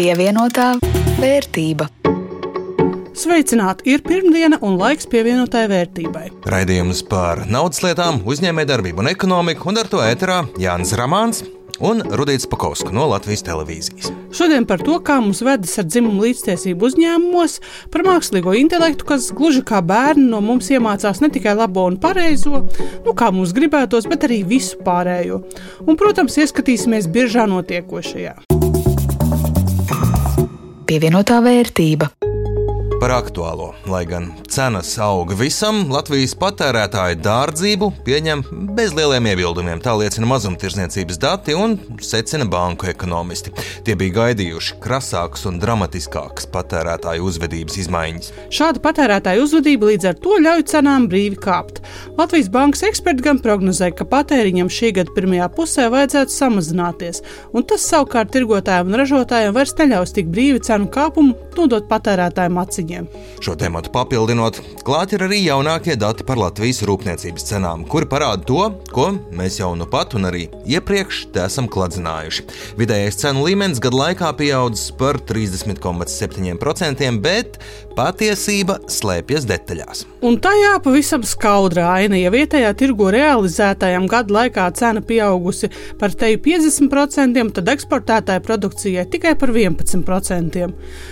Pievienotā vērtība. Sveicināti! Ir pirmdiena un laiks pievienotai vērtībai. Raidījums par naudas lietām, uzņēmējdarbību un ekonomiku, un ar to ēterā Jānis Ramāns un Rudīts Pakausks no Latvijas televīzijas. Šodien par to, kā mums vedas ar dzimumu līdztiesību uzņēmumos, par mākslīgo intelektu, kas gluži kā bērni no mums iemācās ne tikai labo un pareizo, nu kā mums gribētos, bet arī visu pārējo. Un, protams, ieskatīsimies biržā notiekošajā. Pievienotā vērtība. Par aktuālo, lai gan cenas auga visam, Latvijas patērētāji dārdzību pieņem bez lieliem iebildumiem. Tā liecina mazumtirdzniecības dati un secina banku ekonomisti. Tie bija gaidījuši krasākas un dramatiskākas patērētāju uzvedības izmaiņas. Šāda patērētāja uzvedība līdz ar to ļauj cenām brīvi kāpt. Latvijas bankas eksperti gan prognozē, ka patēriņam šī gada pirmajā pusē vajadzētu samazināties, un tas savukārt tirgotājiem un ražotājiem vairs neļaus tik brīvi cenu kāpumu nodot patērētājiem patēriņiem. Šo tēmu papildinot, klāt ir arī jaunākie dati par Latvijas rūpniecības cenām, kuri parāda to, ko mēs jau nu pat un arī iepriekš esam kladzinājuši. Vidējais cenu līmenis gadu laikā pieaudzis par 30,7%, bet patiesība slēpjas detaļās. Un tajā pavisam skaudra aina, ja vietējā tirgo realizētajam gadu laikā cena pieaugusi par teju 50%, tad eksportētāja produkcijai tikai par 11%.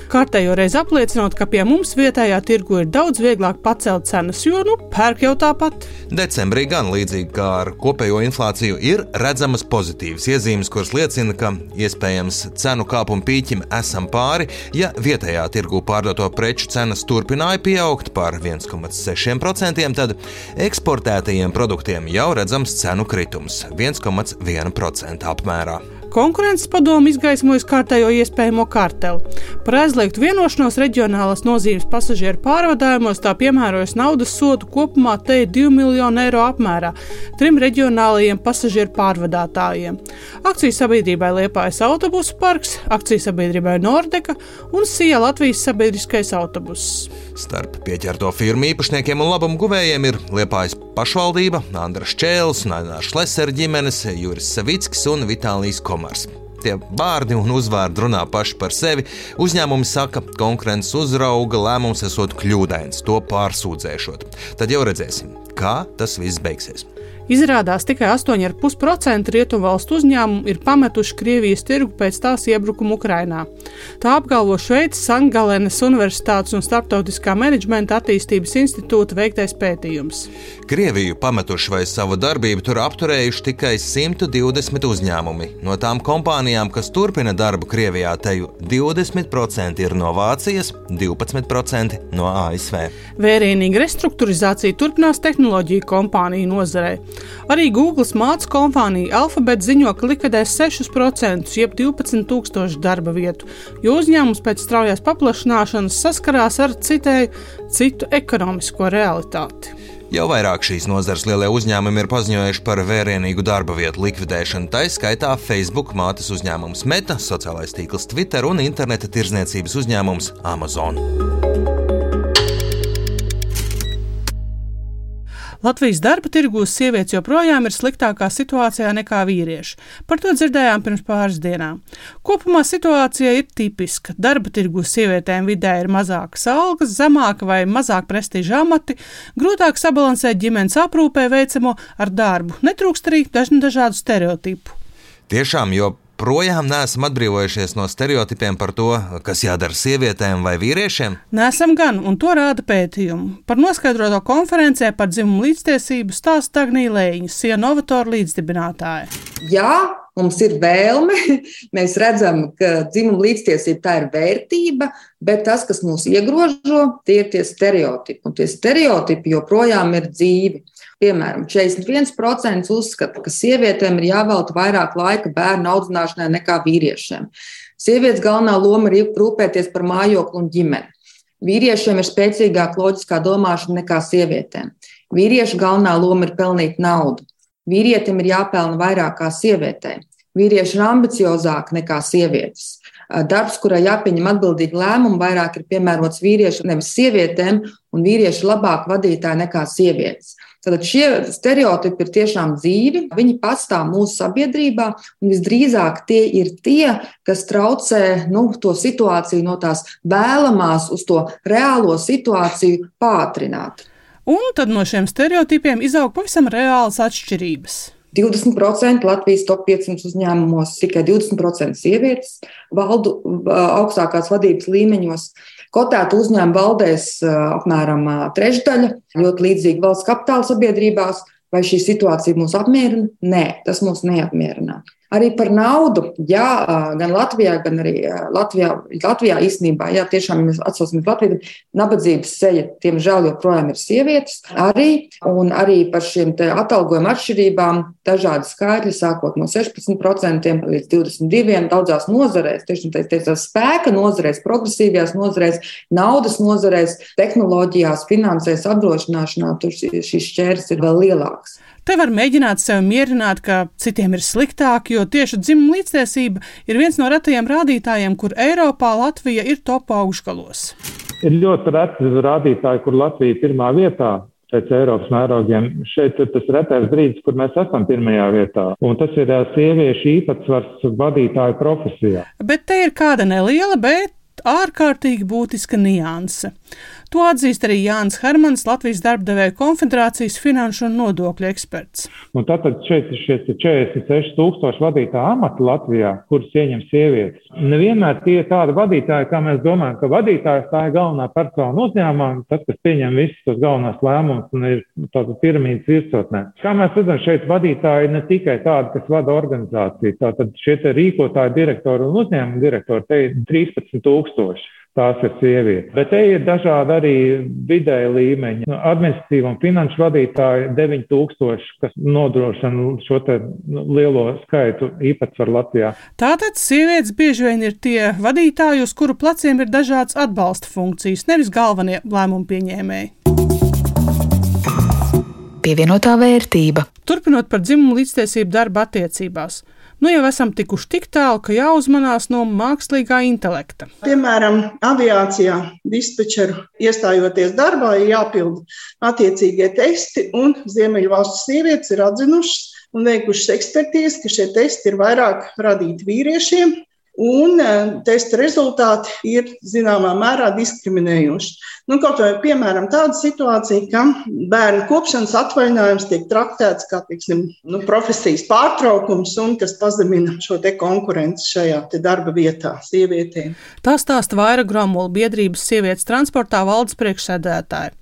Kārtējo reizi apliecinot, ka pie mums vietējā tirgu ir daudz vieglāk pacelt cenas, jo nu pērk jau tāpat. Decembrī gan līdzīgi kā ar kopējo inflāciju ir redzamas pozitīvas iezīmes, kuras liecina, ka iespējams cenu kāpuma pīķim esam pāri, ja vietējā tirgu pārdoto preču cenas turpināja pieaugt par 1,6%, tad eksportētajiem produktiem jau redzams cenu kritums - 1,1% apmērā. Konkurences padomu izgaismojas kārtējo iespējamo karteli. Par aizliegtu vienošanos reģionālās nozīmes pasažieru pārvadājumos tā piemērojas naudas sodu kopumā te 2 miljonu eiro apmērā trim reģionālajiem pasažieru pārvadātājiem. Akciju sabiedrībai Liepājas autobusu parks, akciju sabiedrībai Nordeka un Sija Latvijas sabiedriskais autobuss. Starp pieķerto firmu īpašniekiem un labumu guvējiem ir Liepājas pašvaldība, Andra Šķēls, Nainārs Šlesera ģimenes, Juris Savickis un Vitālijas Komars. Tie vārdi un uzvārdi runā paši par sevi. Uzņēmumi saka, ka konkurences uzrauga lēmums esot kļūdains, to pārsūdzēšot. Tad jau redzēsim, kā tas viss beigsies. Izrādās tikai 8,5% rietumvalstu uzņēmumu ir pametuši Krievijas tirgu pēc tās iebrukuma Ukrainā. Tā apgalvo Šveices Sangalenes Universitātes un Startautiskā menedžmenta attīstības institūta veiktais pētījums. Krieviju pametuši vai savu darbību tur apturējuši tikai 120 uzņēmumi. No tām kompānijām, kas turpina darbu Krievijā, teju 20% ir no Vācijas, 12% no ASV. Vērienīga restruktūrizācija turpinās tehnoloģiju kompāniju nozarei. Arī Google mācību kompānija Alphabet ziņo, ka likvidēs 6%, jeb 12,000 darba vietu, jo uzņēmums pēc straujās paplašināšanas saskarās ar citēju, citu ekonomisko realitāti. Jau vairāk šīs nozares lielie uzņēmumi ir paziņojuši par vērienīgu darba vietu likvidēšanu, tā izskaitā Facebook mātes uzņēmums Meta, sociālais tīkls Twitter un interneta tirzniecības uzņēmums Amazon. Latvijas darba tirgūs sievietes joprojām ir sliktākā situācijā nekā vīrieši. Par to dzirdējām pirms pāris dienām. Kopumā situācija ir tipiska. Darba tirgūs sievietēm vidē ir mazākas algas, zemāka vai mazāk prestiža amati, grūtāk sabalansēt ģimenes aprūpē veicamo ar darbu. Netrūkst arī dažādu stereotipu. Tiešām, jo projām neesam atbrīvojušies no stereotipiem par to, kas jādara sievietēm vai vīriešiem? Nesam gan, un to rāda pētījumi. Par noskaidroto konferencē par dzimumu līdztiesību stāsta Agnija Lēņa, Sienovatora līdzdibinātāja. Jā, mums ir vēlme, mēs redzam, ka dzimuma līdztiesība tā ir vērtība, bet tas, kas mūs iegrožo, tie ir tie stereotipi. Un tie stereotipi joprojām ir dzīvi. Piemēram, 41% uzskata, ka sievietēm ir jāvelta vairāk laika bērnu audzināšanai nekā vīriešiem. Sievietes galvenā loma ir rūpēties par mājokli un ģimeni. Vīriešiem ir spēcīgāka loģiskā domāšana nekā sievietēm. Vīriešu galvenā loma ir pelnīt naudu. Vīrietim ir jāpelna vairāk kā sievietei. Vīrieši ir ambiciozāki nekā sievietes. darbs, kurai jāpieņem atbildīgi lēmumi, vairāk ir piemērots vīriešu, nevis sievietēm, un vīrieši labāk vadītāji nekā sievietes. Tad šie stereotipi ir tiešām dzīvi, viņi pastāv mūsu sabiedrībā, un visdrīzāk tie ir tie, kas traucē nu, to situāciju no tās vēlamās uz to reālo situāciju pātrināt. Un tad no šiem stereotipiem izaug pavisam reālas atšķirības. 20% Latvijas top 500 uzņēmumos, tikai 20% sievietes valdu augstākās vadības līmeņos. Kotētu uzņēmumu valdēs apmēram trešdaļa, ļoti līdzīgi valsts kapitāla sabiedrībās. Vai šī situācija mūs apmierina? Nē, tas mūs neapmierina. Arī par naudu, jā, gan Latvijā, gan arī Latvijā, Latvijā īstenībā, jā, tiešām mēs atsaucamies Latviju, nabadzības seja, tiemžēl, joprojām ir sievietes. Arī, un arī par šiem atalgojuma atšķirībām dažādi skaitļi, sākot no 16% līdz 22% daudzās nozarēs, tieši tādā spēka nozarēs, progresīvajās nozarēs, naudas nozarēs, tehnoloģijās, finansēs, apdrošināšanā, tur šīs šķērs ir vēl lielāks. Te var mēģināt sevi mierināt, ka citiem ir sliktāk, jo tieši dzimuma līdztiesība ir viens no retajiem rādītājiem, kur Eiropā Latvija ir top augšgalos. Ir ļoti reti rādītāji, kur Latvija ir pirmā vietā pēc Eiropas mērogiem. Šeit ir tas retais brīdis, kur mēs esam pirmajā vietā, un tas ir sieviešu īpatsvars vadītāju profesijā. Bet te ir kāda neliela, bet ārkārtīgi būtiska nianse. To atzīst arī Jānis Hermans, Latvijas darbdevēja konfederācijas finanšu un nodokļu eksperts. Un tātad šeit ir šie 46 tūkstoši vadītāju amati Latvijā, kurus ieņem sievietes. Nevienmēr tie ir tādi vadītāji, kā mēs domājam, ka vadītājs tā ir galvenā persona uzņēmumā, tas, kas pieņem visus tos galvenās lēmumus un ir tāda piramīdas virsotnē. Kā mēs redzam, šeit vadītāji ne tikai tādi, kas vada organizāciju, tātad šie rīkotāji, direktori un uzņēmumu direktori, te ir 13 tūkstoši tās ir sievietes. Bet te ir dažādi arī vidēji līmeņi. Nu, administratīva un finanšu vadītāji 9000, kas nodrošina šo nu, lielo skaitu īpatsvaru Latvijā. Tātad sievietes bieži vien ir tie vadītāji, uz kuru pleciem ir dažādas atbalsta funkcijas, nevis galvenie lēmumu pieņēmēji. Pievienotā vērtība. Turpinot par dzimumu līdztiesību darba attiecībās nu jau esam tikuši tik tālu, ka jāuzmanās no mākslīgā intelekta. Piemēram, aviācijā dispečeru iestājoties darbā, ir jāpild attiecīgie testi, un Ziemeļvalstu sievietes ir atzinušas un veikušas ekspertīzi, ka šie testi ir vairāk radīti vīriešiem un e, testa rezultāti ir zināmā mērā diskriminējoši. Nu, kaut vai piemēram tāda situācija, ka bērnu kopšanas atvaļinājums tiek traktēts kā tiksim, nu, profesijas pārtraukums un kas pazemina šo konkurenci šajā darba vietā sievietēm. Tā stāsta Vaira Grāmola biedrības sievietes transportā valdes priekšsēdētāja.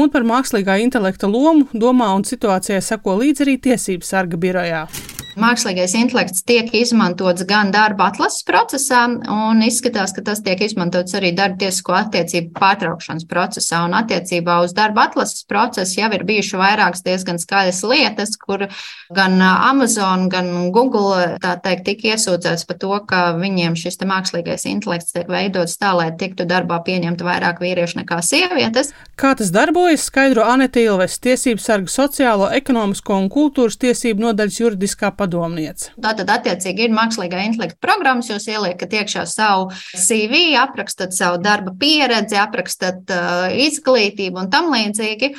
Un par mākslīgā intelekta lomu domā un situācijai seko līdzi arī tiesības sarga birojā. Mākslīgais intelekts tiek izmantots gan darba atlases procesā, un izskatās, ka tas tiek izmantots arī darba tiesisko attiecību pārtraukšanas procesā. Un attiecībā uz darba atlases procesu jau ir bijušas vairākas diezgan skaļas lietas, kur gan Amazon, gan Google teikt, tika iesūdzēts par to, ka viņiem šis mākslīgais intelekts tiek veidots tā, lai tiktu darbā pieņemta vairāk vīriešu nekā sievietes. Kā tas darbojas, skaidro Anita Ilves, tiesību sarga sociālo, ekonomisko un kultūras tiesību nodaļas juridiskā padomē padomniece. Tātad, attiecīgi, ir mākslīgā intelekta programmas, jūs ieliekat iekšā savu CV, aprakstat savu darba pieredzi, aprakstat uh, izglītību un tam līdzīgi.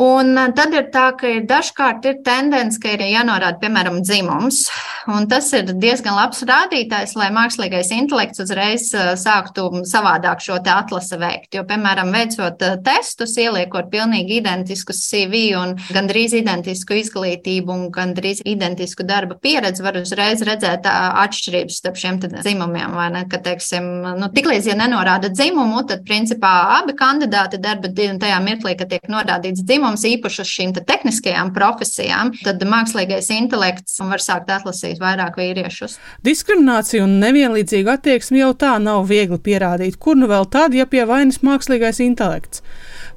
Un eh, tad ir tā, ka ir dažkārt ir tendence, ka ir jānorāda, piemēram, dzimums. Un tas ir diezgan labs rādītājs, lai mākslīgais intelekts uzreiz eh, sāktu savādāk šo atlasi veikt. Jo, piemēram, veicot eh, testus, ieliekot pilnīgi identisku CV un gandrīz identisku izglītību un gandrīz identisku darba pieredzi, var uzreiz redzēt atšķirības starp šiem dzimumiem. Ne, ka, teiksim, nu, tiklīdz, ja nenorāda dzimumu, tad principā abi kandidāti darba tajā mirklī, kad tiek norādīts dzimums, mums īpaši uz šīm te tehniskajām profesijām, tad mākslīgais intelekts var sākt atlasīt vairāk vīriešus. Diskriminācija un nevienlīdzīga attieksme jau tā nav viegli pierādīt. Kur nu vēl tad, ja pie vainas mākslīgais intelekts?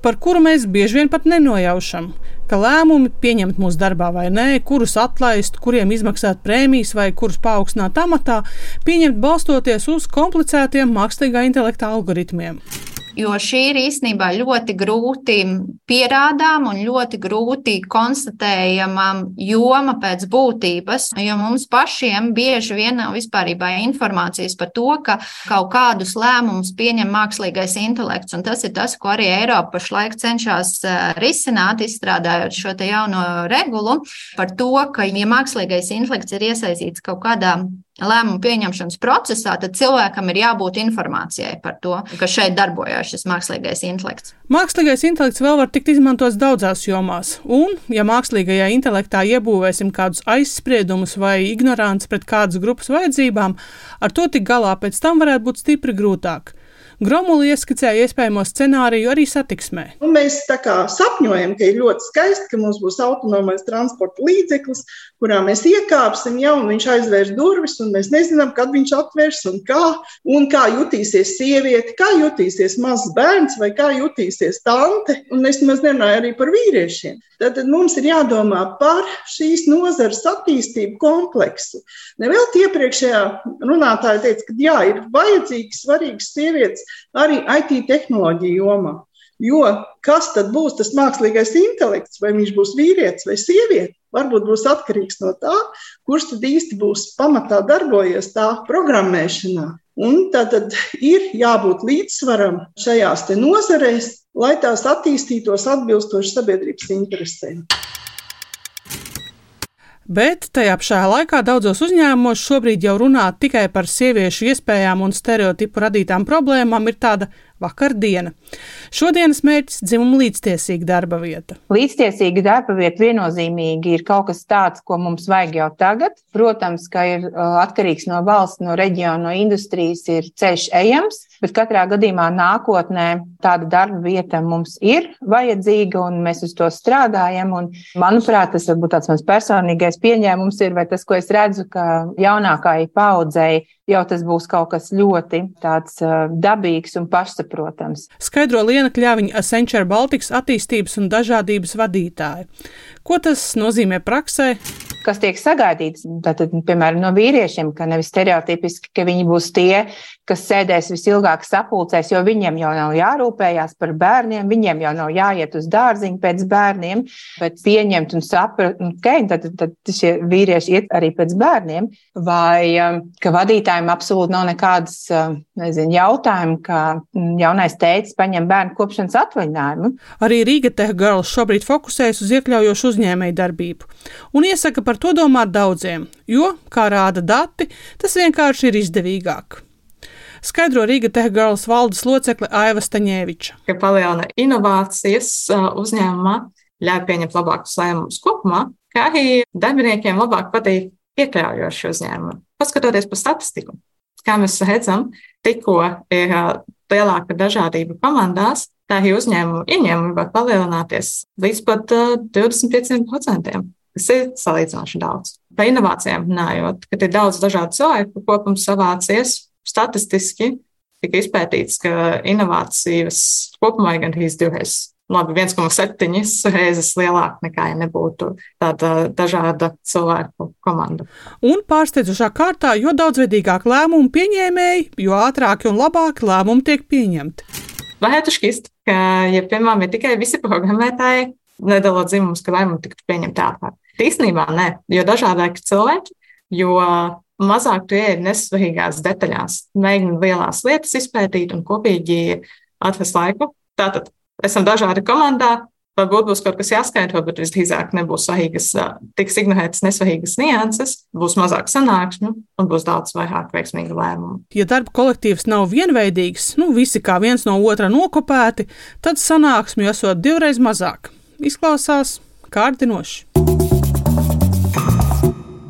par kuru mēs bieži vien pat nenojaušam, ka lēmumi pieņemt mūsu darbā vai nē, kurus atlaist, kuriem izmaksāt prēmijas vai kurus paaugstināt amatā, pieņemt balstoties uz komplicētiem mākslīgā intelekta algoritmiem. Jo šī ir īstenībā ļoti grūti pierādām un ļoti grūti konstatējama joma pēc būtības, jo mums pašiem bieži vien nav vispārībā informācijas par to, ka kaut kādus lēmumus pieņem mākslīgais intelekts, un tas ir tas, ko arī Eiropa pašlaik cenšas eh, risināt, izstrādājot šo te jauno regulu par to, ka, ja mākslīgais intelekts ir iesaistīts kaut kādā lēmumu pieņemšanas procesā, tad cilvēkam ir jābūt informācijai par to, ka šeit darbojas šis mākslīgais intelekts. Mākslīgais intelekts vēl var tikt izmantots daudzās jomās, un, ja mākslīgajā intelektā iebūvēsim kādus aizspriedumus vai ignoranci pret kādas grupas vajadzībām, ar to tik galā pēc tam varētu būt stipri grūtāk. Gromuli ieskicēja iespējamo scenāriju arī satiksmē. Un mēs tā kā sapņojam, ka ir ļoti skaisti, ka mums būs autonomais transporta līdzeklis, kurā mēs iekāpsim, ja viņš aizvērs durvis, un mēs nezinām, kad viņš atvērs un kā, un kā jutīsies sieviete, kā jutīsies mazs bērns vai kā jutīsies tante. Un es nemaz nerunāju arī par vīriešiem. Tad mums ir jādomā par šīs nozares attīstību kompleksu. Nevēl iepriekšējā runātāja teica, ka jā, ir vajadzīgs, svarīgs sievietes arī IT tehnoloģiju jomā. Jo kas tad būs tas mākslīgais intelekts, vai viņš būs vīrietis vai sieviete, varbūt būs atkarīgs no tā, kurš tad īsti būs pamatā darbojies tā programmēšanā. Un tad ir jābūt līdzsvaram šajās nozarēs, lai tās attīstītos atbilstoši sabiedrības interesēm. Bet tajā pašā laikā daudzos uzņēmumos šobrīd jau runāt tikai par sieviešu iespējām un stereotipu radītām problēmām ir tāda vakardiena. Šodienas mērķis - dzimuma līdztiesīga darba vieta. Līdztiesīga darba vieta viennozīmīgi ir kaut kas tāds, ko mums vajag jau tagad. Protams, ka ir atkarīgs no valsts, no reģiona, no industrijas, ir ceļš ejams, bet katrā gadījumā nākotnē tāda darba vieta mums ir vajadzīga un mēs uz to strādājam. Un, manuprāt, tas varbūt tāds mans personīgais pieņēmums ir, vai tas, ko es redzu, ka jaunākajai paudzei jau tas būs kaut kas ļoti tāds dabīgs un pašsaprotams. Skaidro Liena Kļāviņa Accenture Baltics attīstības un dažādības vadītāja. Ko tas nozīmē praksē? Kas tiek sagaidīts, tātad, piemēram, no vīriešiem, ka nevis stereotipiski, ka viņi būs tie, kas sēdēs visilgāk sapulcēs, jo viņiem jau nav jārūpējās par bērniem, viņiem jau nav jāiet uz dārziņu pēc bērniem, bet pieņemt un saprast, ok, tad, tad, tad šie vīrieši iet arī pēc bērniem, vai um, ka vadītājiem absolūti nav nekādas, um, nezinu, jautājumu, ka mm, jaunais teicis paņem bērnu kopšanas atvaļinājumu. Arī Rīga Tech Girls šobrīd fokusējas uz iekļaujošu uzņēmēju darbību un iesaka par to domāt daudziem, jo, kā rāda dati, tas vienkārši ir izdevīgāk skaidro Rīga Tech Girls valdes locekle Aiva Staņēviča. Ka palielina inovācijas uzņēmumā, ļauj pieņemt labākus lēmumus kopumā, kā arī darbiniekiem labāk patīk iekļaujoši uzņēmumi. Paskatoties pa statistiku, kā mēs redzam, tikko ir lielāka dažādība komandās, tā arī uzņēmumu ieņēmumi var palielināties līdz pat 25%, kas ir salīdzinoši daudz. Par inovācijām runājot, kad ir daudz dažādu cilvēku kopums savācies, statistiski tika izpētīts, ka inovācijas kopumā ir gandrīz divreiz. Labi, 1,7 reizes lielāka nekā, ja nebūtu tāda dažāda cilvēku komanda. Un pārsteidzošā kārtā, jo daudzveidīgāk lēmumu pieņēmēji, jo ātrāk un labāk lēmumi tiek pieņemti. Varētu šķist, ka, ja piemēram ir tikai visi programmētāji, nedalot dzimumus, ka lēmumi tiktu pieņemti ātrāk. Īstenībā nē, jo dažādāki cilvēki, jo mazāk tu ieej nesvarīgās detaļās, mēģini lielās lietas izpētīt un kopīgi atrast laiku. Tātad esam dažādi komandā. Varbūt būs kaut kas jāskaidro, bet visdrīzāk nebūs svarīgas, tiks ignorētas nesvarīgas nianses, būs mazāk sanāksmju un būs daudz vairāk veiksmīgu lēmumu. Ja darba kolektīvs nav vienveidīgs, nu visi kā viens no otra nokopēti, tad sanāksmju esot divreiz mazāk. Izklausās kārdinoši.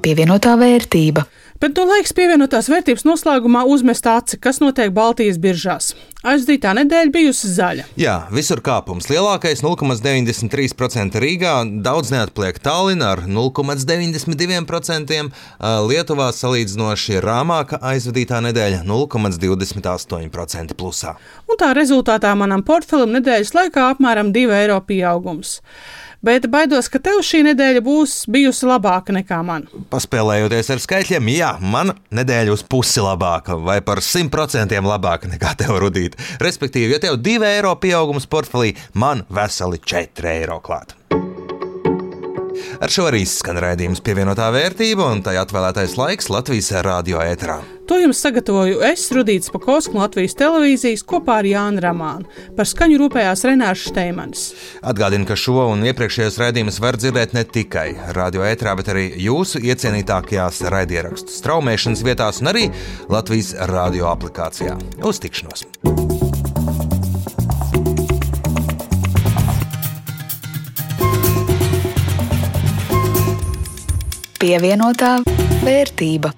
Pievienotā vērtība. Bet no laiks pievienotās vērtības noslēgumā uzmest aci, kas notiek Baltijas biržās. Aizdītā nedēļa bijusi zaļa. Jā, visur kāpums lielākais - 0,93% Rīgā, daudz neatpliek Tallinā ar 0,92%, Lietuvā salīdzinoši rāmāka aizvadītā nedēļa - 0,28% plusā. Un tā rezultātā manam portfelim nedēļas laikā apmēram 2 eiro pieaugums. Bet baidos, ka tev šī nedēļa būs bijusi labāka nekā man. Paspēlējoties ar skaitļiem, jā, man nedēļa uz pusi labāka vai par 100% labāka nekā tev rudīt. Respektīvi, ja tev 2 eiro pieaugums portfelī, man veseli 4 eiro klāt. Ar šo arī skan raidījums pievienotā vērtība un tai atvēlētais laiks Latvijas radio ēterā. To jums sagatavoju es, Rudīts Pakausks no Latvijas televīzijas kopā ar Jānu Ramānu. Par skaņu rūpējās Renārs Šteimanis. Atgādinu, ka šo un iepriekšējos raidījumus var dzirdēt ne tikai radio ēterā, bet arī jūsu iecienītākajās raidierakstu straumēšanas vietās un arī Latvijas radio aplikācijā. Uz tikšanos! Pievienotā vērtība.